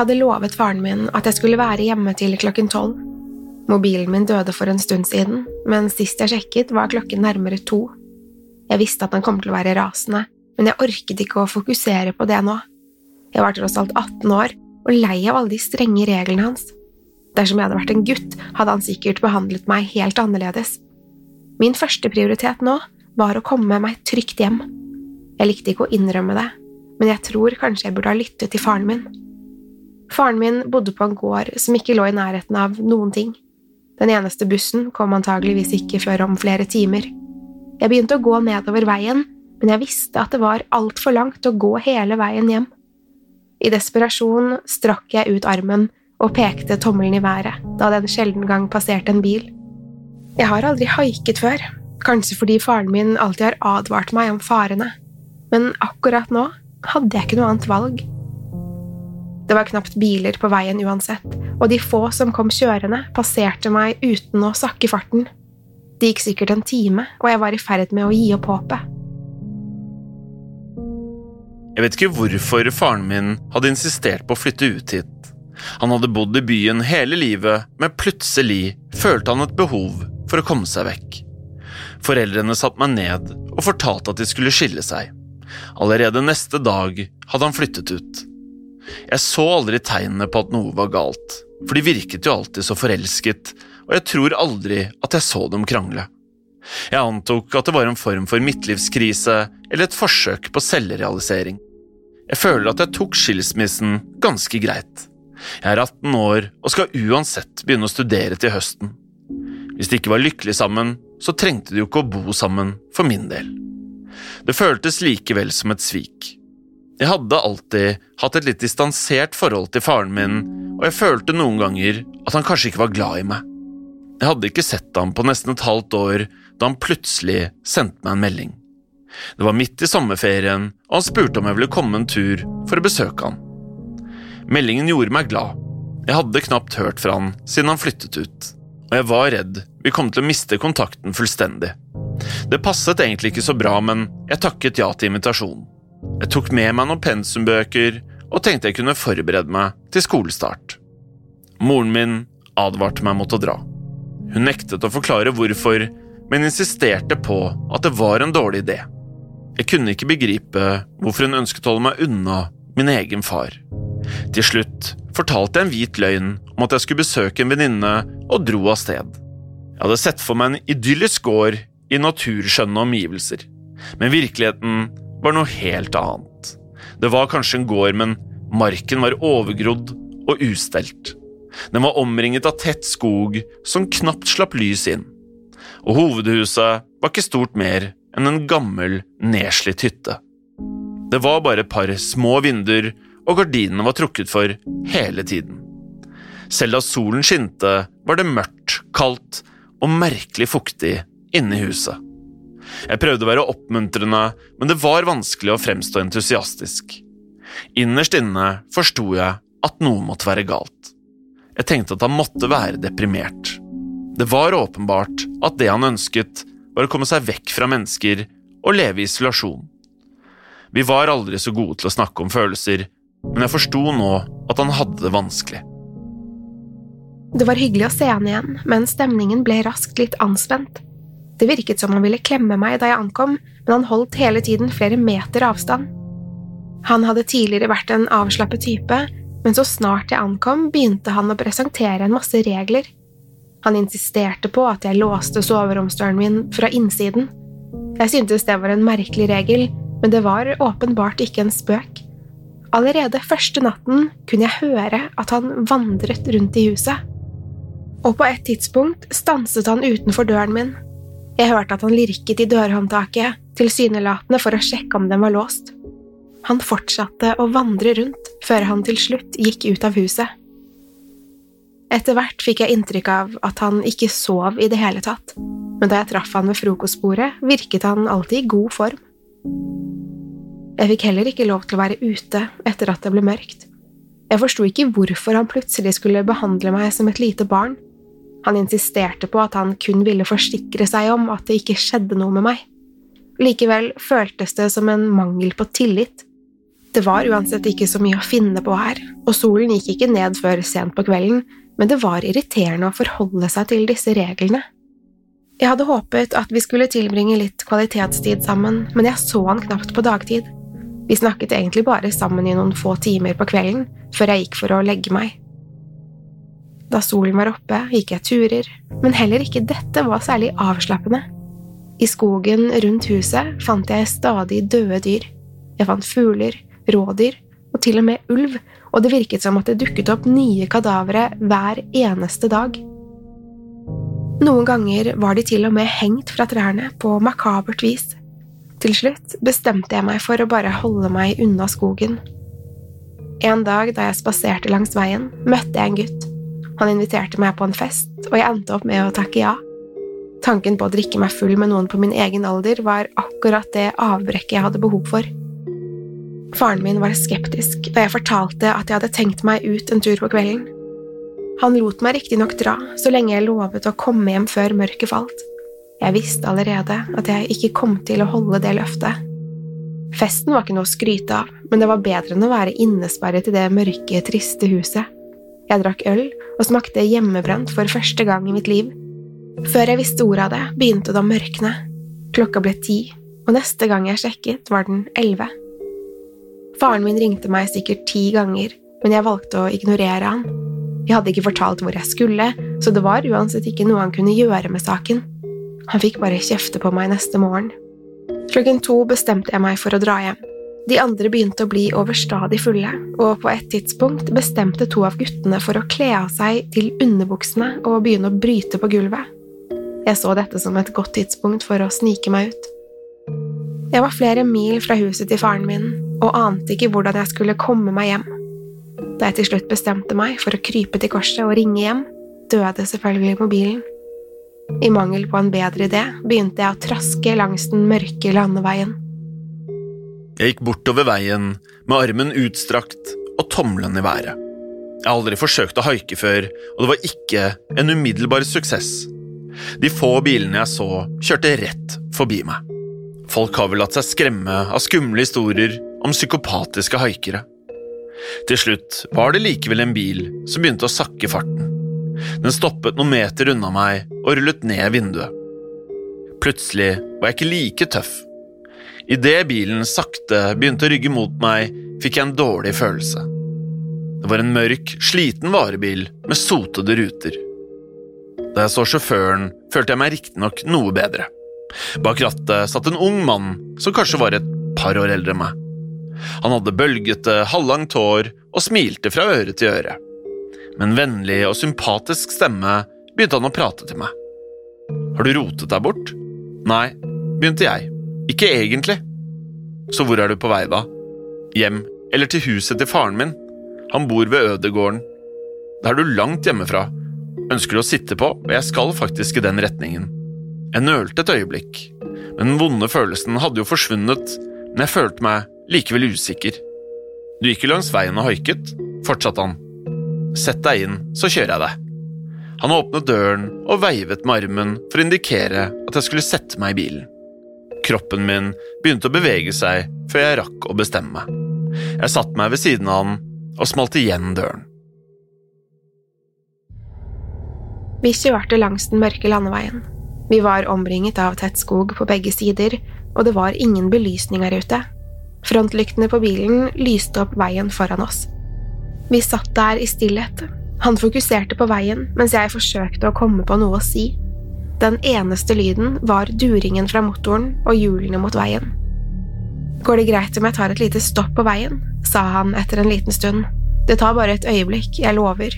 Jeg hadde lovet faren min at jeg skulle være hjemme til klokken tolv. Mobilen min døde for en stund siden, men sist jeg sjekket, var klokken nærmere to. Jeg visste at han kom til å være rasende, men jeg orket ikke å fokusere på det nå. Jeg var tross alt 18 år og lei av alle de strenge reglene hans. Dersom jeg hadde vært en gutt, hadde han sikkert behandlet meg helt annerledes. Min første prioritet nå var å komme meg trygt hjem. Jeg likte ikke å innrømme det, men jeg tror kanskje jeg burde ha lyttet til faren min. Faren min bodde på en gård som ikke lå i nærheten av noen ting. Den eneste bussen kom antageligvis ikke før om flere timer. Jeg begynte å gå nedover veien, men jeg visste at det var altfor langt å gå hele veien hjem. I desperasjon strakk jeg ut armen og pekte tommelen i været da det en sjelden gang passerte en bil. Jeg har aldri haiket før, kanskje fordi faren min alltid har advart meg om farene, men akkurat nå hadde jeg ikke noe annet valg. Det var knapt biler på veien uansett, og de få som kom kjørende, passerte meg uten å sakke farten. Det gikk sikkert en time, og jeg var i ferd med å gi opp håpet. Jeg vet ikke hvorfor faren min hadde insistert på å flytte ut hit. Han hadde bodd i byen hele livet, men plutselig følte han et behov for å komme seg vekk. Foreldrene satte meg ned og fortalte at de skulle skille seg. Allerede neste dag hadde han flyttet ut. Jeg så aldri tegnene på at noe var galt, for de virket jo alltid så forelsket, og jeg tror aldri at jeg så dem krangle. Jeg antok at det var en form for midtlivskrise eller et forsøk på selvrealisering. Jeg føler at jeg tok skilsmissen ganske greit. Jeg er 18 år og skal uansett begynne å studere til høsten. Hvis de ikke var lykkelige sammen, så trengte de jo ikke å bo sammen for min del. Det føltes likevel som et svik. Jeg hadde alltid hatt et litt distansert forhold til faren min, og jeg følte noen ganger at han kanskje ikke var glad i meg. Jeg hadde ikke sett ham på nesten et halvt år da han plutselig sendte meg en melding. Det var midt i sommerferien, og han spurte om jeg ville komme en tur for å besøke han. Meldingen gjorde meg glad. Jeg hadde knapt hørt fra han siden han flyttet ut, og jeg var redd vi kom til å miste kontakten fullstendig. Det passet egentlig ikke så bra, men jeg takket ja til invitasjonen. Jeg tok med meg noen pensumbøker og tenkte jeg kunne forberede meg til skolestart. Moren min advarte meg mot å dra. Hun nektet å forklare hvorfor, men insisterte på at det var en dårlig idé. Jeg kunne ikke begripe hvorfor hun ønsket å holde meg unna min egen far. Til slutt fortalte jeg en hvit løgn om at jeg skulle besøke en venninne, og dro av sted. Jeg hadde sett for meg en idyllisk gård i naturskjønne omgivelser, men virkeligheten var noe helt annet. Det var kanskje en gård, men Marken var overgrodd og ustelt. Den var omringet av tett skog som knapt slapp lys inn, og hovedhuset var ikke stort mer enn en gammel, nedslitt hytte. Det var bare et par små vinduer, og gardinene var trukket for hele tiden. Selv da solen skinte, var det mørkt, kaldt og merkelig fuktig inne i huset. Jeg prøvde å være oppmuntrende, men det var vanskelig å fremstå entusiastisk. Innerst inne forsto jeg at noe måtte være galt. Jeg tenkte at han måtte være deprimert. Det var åpenbart at det han ønsket, var å komme seg vekk fra mennesker og leve i isolasjon. Vi var aldri så gode til å snakke om følelser, men jeg forsto nå at han hadde det vanskelig. Det var hyggelig å se han igjen, men stemningen ble raskt litt anspent. Det virket som han ville klemme meg da jeg ankom, men han holdt hele tiden flere meter avstand. Han hadde tidligere vært en avslappet type, men så snart jeg ankom, begynte han å presentere en masse regler. Han insisterte på at jeg låste soveromsdøren min fra innsiden. Jeg syntes det var en merkelig regel, men det var åpenbart ikke en spøk. Allerede første natten kunne jeg høre at han vandret rundt i huset. Og på et tidspunkt stanset han utenfor døren min. Jeg hørte at han lirket i dørhåndtaket, tilsynelatende for å sjekke om den var låst. Han fortsatte å vandre rundt før han til slutt gikk ut av huset. Etter hvert fikk jeg inntrykk av at han ikke sov i det hele tatt, men da jeg traff han ved frokostbordet, virket han alltid i god form. Jeg fikk heller ikke lov til å være ute etter at det ble mørkt. Jeg forsto ikke hvorfor han plutselig skulle behandle meg som et lite barn. Han insisterte på at han kun ville forsikre seg om at det ikke skjedde noe med meg. Likevel føltes det som en mangel på tillit. Det var uansett ikke så mye å finne på her, og solen gikk ikke ned før sent på kvelden, men det var irriterende å forholde seg til disse reglene. Jeg hadde håpet at vi skulle tilbringe litt kvalitetstid sammen, men jeg så han knapt på dagtid. Vi snakket egentlig bare sammen i noen få timer på kvelden, før jeg gikk for å legge meg. Da solen var oppe, gikk jeg turer, men heller ikke dette var særlig avslappende. I skogen rundt huset fant jeg stadig døde dyr. Jeg fant fugler, rådyr og til og med ulv, og det virket som at det dukket opp nye kadavere hver eneste dag. Noen ganger var de til og med hengt fra trærne på makabert vis. Til slutt bestemte jeg meg for å bare holde meg unna skogen. En dag da jeg spaserte langs veien, møtte jeg en gutt. Han inviterte meg på en fest, og jeg endte opp med å takke ja. Tanken på å drikke meg full med noen på min egen alder var akkurat det avbrekket jeg hadde behov for. Faren min var skeptisk da jeg fortalte at jeg hadde tenkt meg ut en tur på kvelden. Han lot meg riktignok dra så lenge jeg lovet å komme hjem før mørket falt. Jeg visste allerede at jeg ikke kom til å holde det løftet. Festen var ikke noe å skryte av, men det var bedre enn å være innesperret i det mørke, triste huset. Jeg drakk øl og smakte hjemmebrent for første gang i mitt liv. Før jeg visste ordet av det, begynte det å mørkne. Klokka ble ti, og neste gang jeg sjekket, var den elleve. Faren min ringte meg sikkert ti ganger, men jeg valgte å ignorere han. Jeg hadde ikke fortalt hvor jeg skulle, så det var uansett ikke noe han kunne gjøre med saken. Han fikk bare kjefte på meg neste morgen. Klokken to bestemte jeg meg for å dra hjem. De andre begynte å bli overstadig fulle, og på et tidspunkt bestemte to av guttene for å kle av seg til underbuksene og begynne å bryte på gulvet. Jeg så dette som et godt tidspunkt for å snike meg ut. Jeg var flere mil fra huset til faren min og ante ikke hvordan jeg skulle komme meg hjem. Da jeg til slutt bestemte meg for å krype til korset og ringe hjem, døde selvfølgelig mobilen. I mangel på en bedre idé begynte jeg å traske langs den mørke landeveien. Jeg gikk bortover veien med armen utstrakt og tommelen i været. Jeg har aldri forsøkt å haike før, og det var ikke en umiddelbar suksess. De få bilene jeg så, kjørte rett forbi meg. Folk har vel latt seg skremme av skumle historier om psykopatiske haikere. Til slutt var det likevel en bil som begynte å sakke farten. Den stoppet noen meter unna meg og rullet ned vinduet. Plutselig var jeg ikke like tøff. Idet bilen sakte begynte å rygge mot meg, fikk jeg en dårlig følelse. Det var en mørk, sliten varebil med sotede ruter. Da jeg så sjåføren, følte jeg meg riktignok noe bedre. Bak rattet satt en ung mann som kanskje var et par år eldre enn meg. Han hadde bølgete, halvlangt hår og smilte fra øre til øre. Med en vennlig og sympatisk stemme begynte han å prate til meg. Har du rotet deg bort? Nei, begynte jeg. Ikke egentlig. Så hvor er du på vei, da? Hjem, eller til huset til faren min. Han bor ved ødegården. Da er du langt hjemmefra. Ønsker du å sitte på, og jeg skal faktisk i den retningen. Jeg nølte et øyeblikk, men den vonde følelsen hadde jo forsvunnet, men jeg følte meg likevel usikker. Du gikk jo langs veien og haiket, fortsatte han. Sett deg inn, så kjører jeg deg. Han åpnet døren og veivet med armen for å indikere at jeg skulle sette meg i bilen. Kroppen min begynte å bevege seg før jeg rakk å bestemme meg. Jeg satte meg ved siden av han og smalt igjen døren. Vi kjørte langs den mørke landeveien. Vi var omringet av tett skog på begge sider, og det var ingen belysning her ute. Frontlyktene på bilen lyste opp veien foran oss. Vi satt der i stillhet. Han fokuserte på veien mens jeg forsøkte å komme på noe å si. Den eneste lyden var duringen fra motoren og hjulene mot veien. Går det greit om jeg tar et lite stopp på veien? sa han etter en liten stund. Det tar bare et øyeblikk, jeg lover.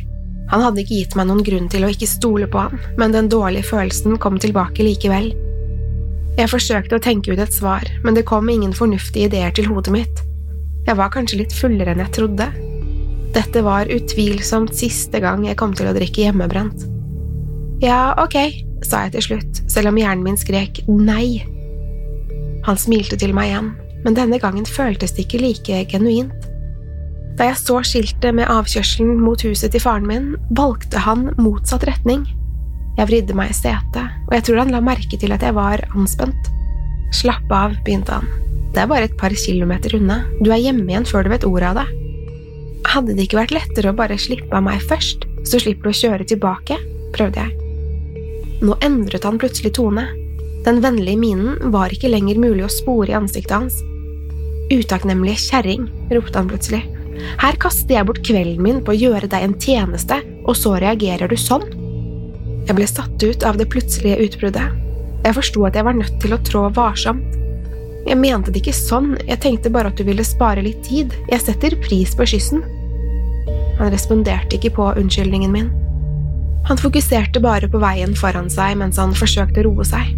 Han hadde ikke gitt meg noen grunn til å ikke stole på han, men den dårlige følelsen kom tilbake likevel. Jeg forsøkte å tenke ut et svar, men det kom ingen fornuftige ideer til hodet mitt. Jeg var kanskje litt fullere enn jeg trodde. Dette var utvilsomt siste gang jeg kom til å drikke hjemmebrent. Ja, ok, sa jeg til slutt, selv om hjernen min skrek nei. Han smilte til meg igjen, men denne gangen føltes det ikke like genuint. Da jeg så skiltet med avkjørselen mot huset til faren min, valgte han motsatt retning. Jeg vridde meg i setet, og jeg tror han la merke til at jeg var anspent. Slapp av, begynte han. Det er bare et par kilometer unna, du er hjemme igjen før du vet ordet av det. Hadde det ikke vært lettere å bare slippe av meg først, så slipper du å kjøre tilbake? prøvde jeg. Nå endret han plutselig tone. Den vennlige minen var ikke lenger mulig å spore i ansiktet hans. Utakknemlige kjerring, ropte han plutselig. Her kaster jeg bort kvelden min på å gjøre deg en tjeneste, og så reagerer du sånn? Jeg ble satt ut av det plutselige utbruddet. Jeg forsto at jeg var nødt til å trå varsomt. Jeg mente det ikke sånn, jeg tenkte bare at du ville spare litt tid, jeg setter pris på kyssen. Han responderte ikke på unnskyldningen min. Han fokuserte bare på veien foran seg mens han forsøkte å roe seg.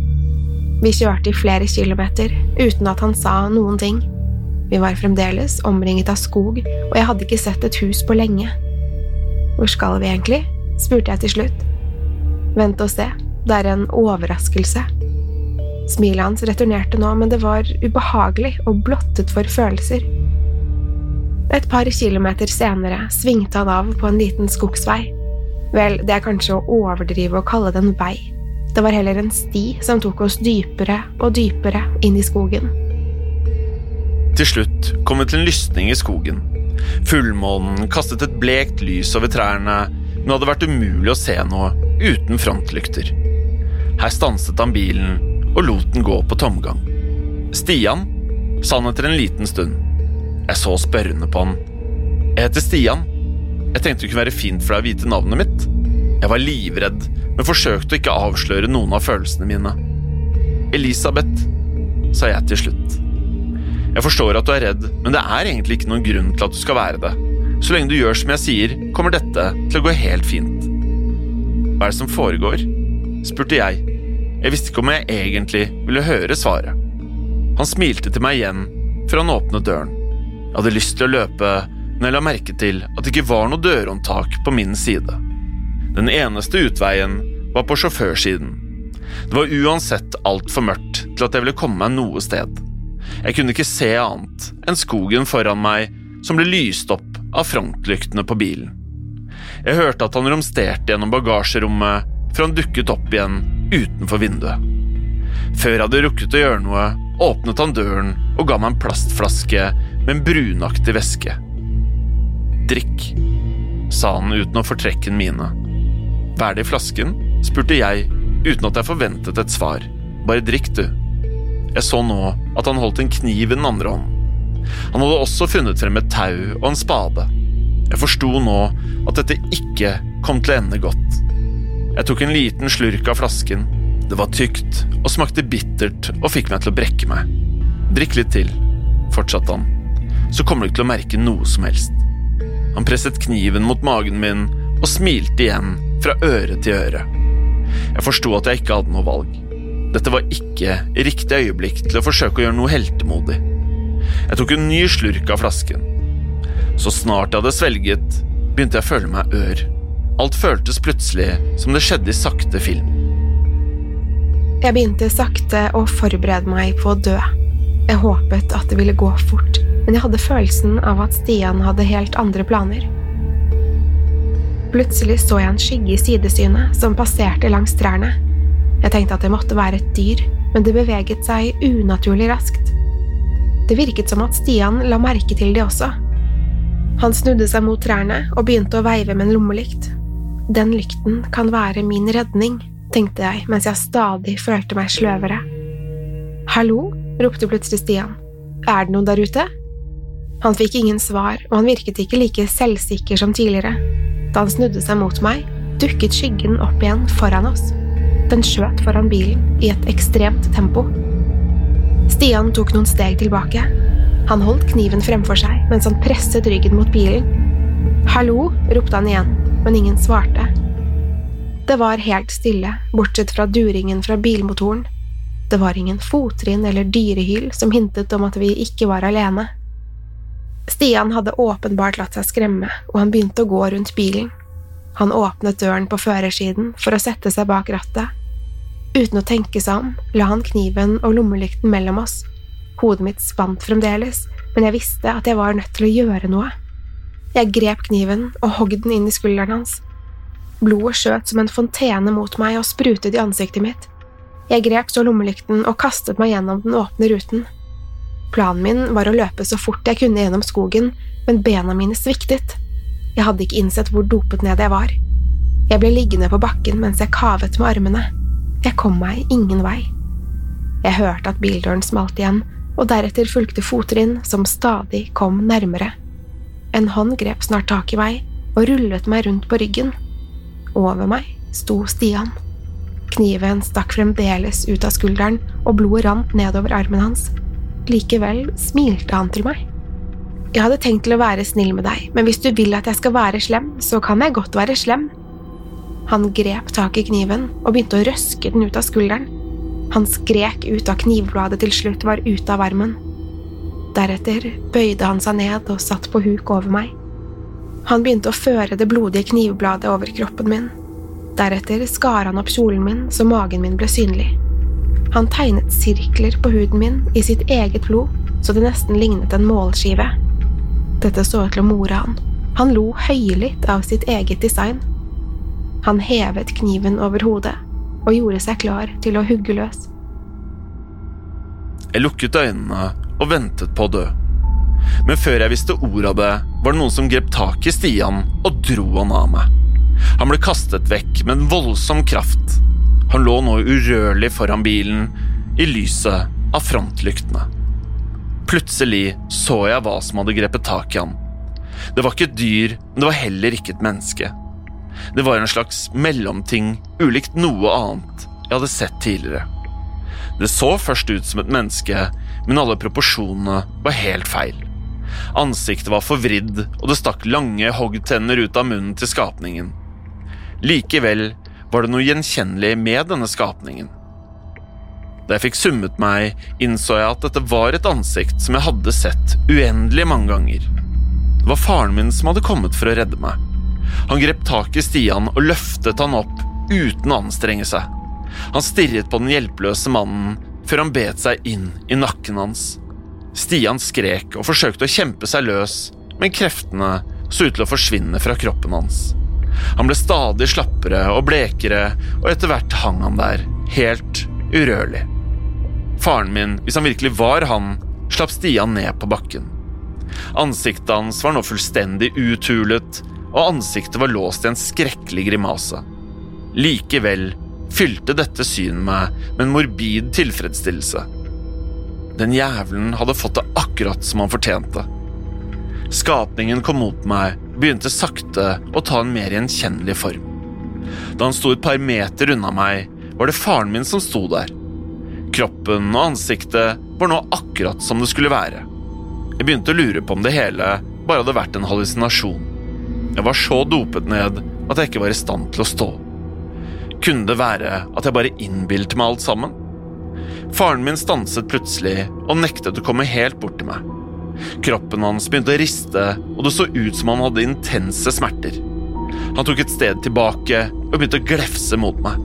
Vi kjørte i flere kilometer uten at han sa noen ting. Vi var fremdeles omringet av skog, og jeg hadde ikke sett et hus på lenge. Hvor skal vi egentlig? spurte jeg til slutt. Vent og se, det er en overraskelse. Smilet hans returnerte nå, men det var ubehagelig og blottet for følelser. Et par kilometer senere svingte han av på en liten skogsvei. Vel, det er kanskje å overdrive å kalle det en vei. Det var heller en sti som tok oss dypere og dypere inn i skogen. Til slutt kom vi til en lysning i skogen. Fullmånen kastet et blekt lys over trærne, men det hadde vært umulig å se noe uten frontlykter. Her stanset han bilen og lot den gå på tomgang. Stian, sa han etter en liten stund. Jeg så spørrende på han. Jeg heter Stian. Jeg tenkte det kunne være fint for deg å vite navnet mitt. Jeg var livredd, men forsøkte å ikke avsløre noen av følelsene mine. Elisabeth, sa jeg til slutt. Jeg forstår at du er redd, men det er egentlig ikke noen grunn til at du skal være det. Så lenge du gjør som jeg sier, kommer dette til å gå helt fint. Hva er det som foregår? spurte jeg. Jeg visste ikke om jeg egentlig ville høre svaret. Han smilte til meg igjen før han åpnet døren. Jeg hadde lyst til å løpe, men jeg la merke til at det ikke var noe dørhåndtak på min side. Den eneste utveien var på sjåførsiden. Det var uansett altfor mørkt til at jeg ville komme meg noe sted. Jeg kunne ikke se annet enn skogen foran meg som ble lyst opp av frontlyktene på bilen. Jeg hørte at han romsterte gjennom bagasjerommet før han dukket opp igjen utenfor vinduet. Før jeg hadde rukket å gjøre noe, åpnet han døren og ga meg en plastflaske med en brunaktig væske. Drikk, sa han uten å fortrekke en mine. Hva er det i flasken? spurte jeg uten at jeg forventet et svar. Bare drikk, du. Jeg så nå at han holdt en kniv i den andre hånden. Han hadde også funnet frem et tau og en spade. Jeg forsto nå at dette ikke kom til å ende godt. Jeg tok en liten slurk av flasken. Det var tykt og smakte bittert og fikk meg til å brekke meg. Drikk litt til, fortsatte han, så kommer du ikke til å merke noe som helst. Presset kniven mot magen min og smilte igjen fra øre til øre. Jeg forsto at jeg ikke hadde noe valg. Dette var ikke riktig øyeblikk til å forsøke å gjøre noe heltemodig. Jeg tok en ny slurk av flasken. Så snart jeg hadde svelget, begynte jeg å føle meg ør. Alt føltes plutselig som det skjedde i sakte film. Jeg begynte sakte å forberede meg på å dø. Jeg håpet at det ville gå fort, men jeg hadde følelsen av at Stian hadde helt andre planer. Plutselig så jeg en skygge i sidesynet som passerte langs trærne. Jeg tenkte at det måtte være et dyr, men det beveget seg unaturlig raskt. Det virket som at Stian la merke til det også. Han snudde seg mot trærne og begynte å veive med en lommelykt. Den lykten kan være min redning, tenkte jeg mens jeg stadig følte meg sløvere. Hallo? ropte plutselig Stian. Er det noen der ute? Han fikk ingen svar, og han virket ikke like selvsikker som tidligere. Da han snudde seg mot meg, dukket skyggen opp igjen foran oss. Den skjøt foran bilen i et ekstremt tempo. Stian tok noen steg tilbake. Han holdt kniven fremfor seg mens han presset ryggen mot bilen. Hallo, ropte han igjen, men ingen svarte. Det var helt stille, bortsett fra duringen fra bilmotoren. Det var ingen fottrinn eller dyrehyl som hintet om at vi ikke var alene. Stian hadde åpenbart latt seg skremme, og han begynte å gå rundt bilen. Han åpnet døren på førersiden for å sette seg bak rattet. Uten å tenke seg om la han kniven og lommelykten mellom oss. Hodet mitt spant fremdeles, men jeg visste at jeg var nødt til å gjøre noe. Jeg grep kniven og hogg den inn i skulderen hans. Blodet skjøt som en fontene mot meg og sprutet i ansiktet mitt. Jeg grep så lommelykten og kastet meg gjennom den åpne ruten. Planen min var å løpe så fort jeg kunne gjennom skogen, men bena mine sviktet. Jeg hadde ikke innsett hvor dopet ned jeg var. Jeg ble liggende på bakken mens jeg kavet med armene. Jeg kom meg ingen vei. Jeg hørte at bildøren smalt igjen, og deretter fulgte fottrinn som stadig kom nærmere. En hånd grep snart tak i meg og rullet meg rundt på ryggen. Over meg sto Stian. Kniven stakk fremdeles ut av skulderen, og blodet rant nedover armen hans. Likevel smilte han til meg. Jeg hadde tenkt til å være snill med deg, men hvis du vil at jeg skal være slem, så kan jeg godt være slem. Han grep tak i kniven og begynte å røske den ut av skulderen. Han skrek ut da knivbladet til slutt var ute av armen. Deretter bøyde han seg ned og satt på huk over meg. Han begynte å føre det blodige knivbladet over kroppen min. Deretter skar han opp kjolen min så magen min ble synlig. Han tegnet sirkler på huden min i sitt eget blod, så det nesten lignet en målskive. Dette så ut til å more han. Han lo høylytt av sitt eget design. Han hevet kniven over hodet og gjorde seg klar til å hugge løs. Jeg lukket øynene og ventet på å dø. Men før jeg visste ordet av det, var det noen som grep tak i Stian og dro han av meg. Han ble kastet vekk med en voldsom kraft, han lå nå urørlig foran bilen, i lyset av frontlyktene. Plutselig så jeg hva som hadde grepet tak i han. Det var ikke et dyr, men det var heller ikke et menneske. Det var en slags mellomting, ulikt noe annet jeg hadde sett tidligere. Det så først ut som et menneske, men alle proporsjonene var helt feil. Ansiktet var forvridd, og det stakk lange hoggtenner ut av munnen til skapningen. Likevel var det noe gjenkjennelig med denne skapningen. Da jeg fikk summet meg, innså jeg at dette var et ansikt som jeg hadde sett uendelig mange ganger. Det var faren min som hadde kommet for å redde meg. Han grep tak i Stian og løftet han opp uten å anstrenge seg. Han stirret på den hjelpeløse mannen før han bet seg inn i nakken hans. Stian skrek og forsøkte å kjempe seg løs, men kreftene så ut til å forsvinne fra kroppen hans. Han ble stadig slappere og blekere, og etter hvert hang han der, helt urørlig. Faren min, hvis han virkelig var han, slapp Stian ned på bakken. Ansiktet hans var nå fullstendig uthulet, og ansiktet var låst i en skrekkelig grimase. Likevel fylte dette synet meg med en morbid tilfredsstillelse. Den jævelen hadde fått det akkurat som han fortjente. Skapningen kom mot meg begynte sakte å ta en mer gjenkjennelig form. Da han sto et par meter unna meg, var det faren min som sto der. Kroppen og ansiktet var nå akkurat som det skulle være. Jeg begynte å lure på om det hele bare hadde vært en hallusinasjon. Jeg var så dopet ned at jeg ikke var i stand til å stå. Kunne det være at jeg bare innbilte meg alt sammen? Faren min stanset plutselig og nektet å komme helt bort til meg. Kroppen hans begynte å riste, og det så ut som han hadde intense smerter. Han tok et sted tilbake og begynte å glefse mot meg.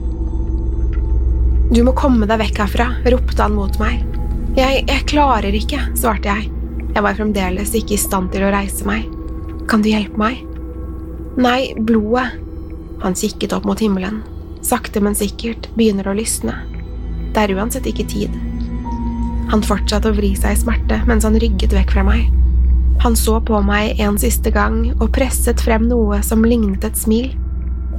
Du må komme deg vekk herfra, ropte han mot meg. Jeg, jeg klarer ikke, svarte jeg. Jeg var fremdeles ikke i stand til å reise meg. Kan du hjelpe meg? Nei, blodet. Han kikket opp mot himmelen. Sakte, men sikkert begynner å lysne. Det er uansett ikke tid. Han fortsatte å vri seg i smerte mens han rygget vekk fra meg. Han så på meg en siste gang og presset frem noe som lignet et smil.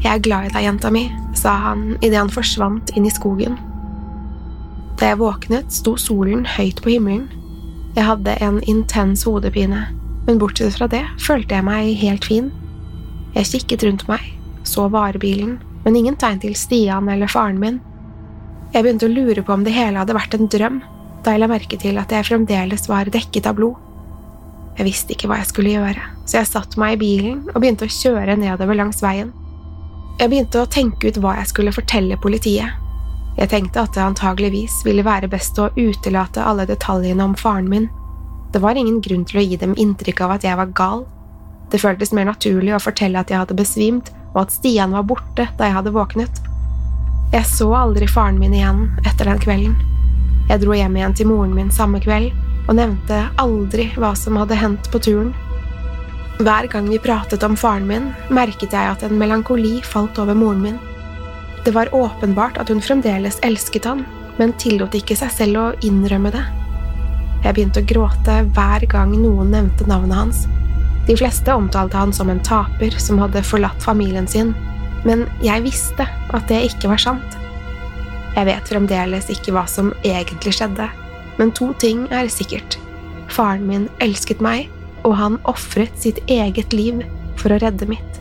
Jeg er glad i deg, jenta mi, sa han idet han forsvant inn i skogen. Da jeg våknet, sto solen høyt på himmelen. Jeg hadde en intens hodepine, men bortsett fra det følte jeg meg helt fin. Jeg kikket rundt meg, så varebilen, men ingen tegn til Stian eller faren min. Jeg begynte å lure på om det hele hadde vært en drøm, da jeg la merke til at jeg fremdeles var dekket av blod. Jeg visste ikke hva jeg skulle gjøre, så jeg satte meg i bilen og begynte å kjøre nedover langs veien. Jeg begynte å tenke ut hva jeg skulle fortelle politiet. Jeg tenkte at det antageligvis ville være best å utelate alle detaljene om faren min. Det var ingen grunn til å gi dem inntrykk av at jeg var gal. Det føltes mer naturlig å fortelle at jeg hadde besvimt, og at Stian var borte da jeg hadde våknet. Jeg så aldri faren min igjen etter den kvelden. Jeg dro hjem igjen til moren min samme kveld og nevnte aldri hva som hadde hendt på turen. Hver gang vi pratet om faren min, merket jeg at en melankoli falt over moren min. Det var åpenbart at hun fremdeles elsket han, men tillot ikke seg selv å innrømme det. Jeg begynte å gråte hver gang noen nevnte navnet hans. De fleste omtalte han som en taper som hadde forlatt familien sin, men jeg visste at det ikke var sant. Jeg vet fremdeles ikke hva som egentlig skjedde, men to ting er sikkert. Faren min elsket meg, og han ofret sitt eget liv for å redde mitt.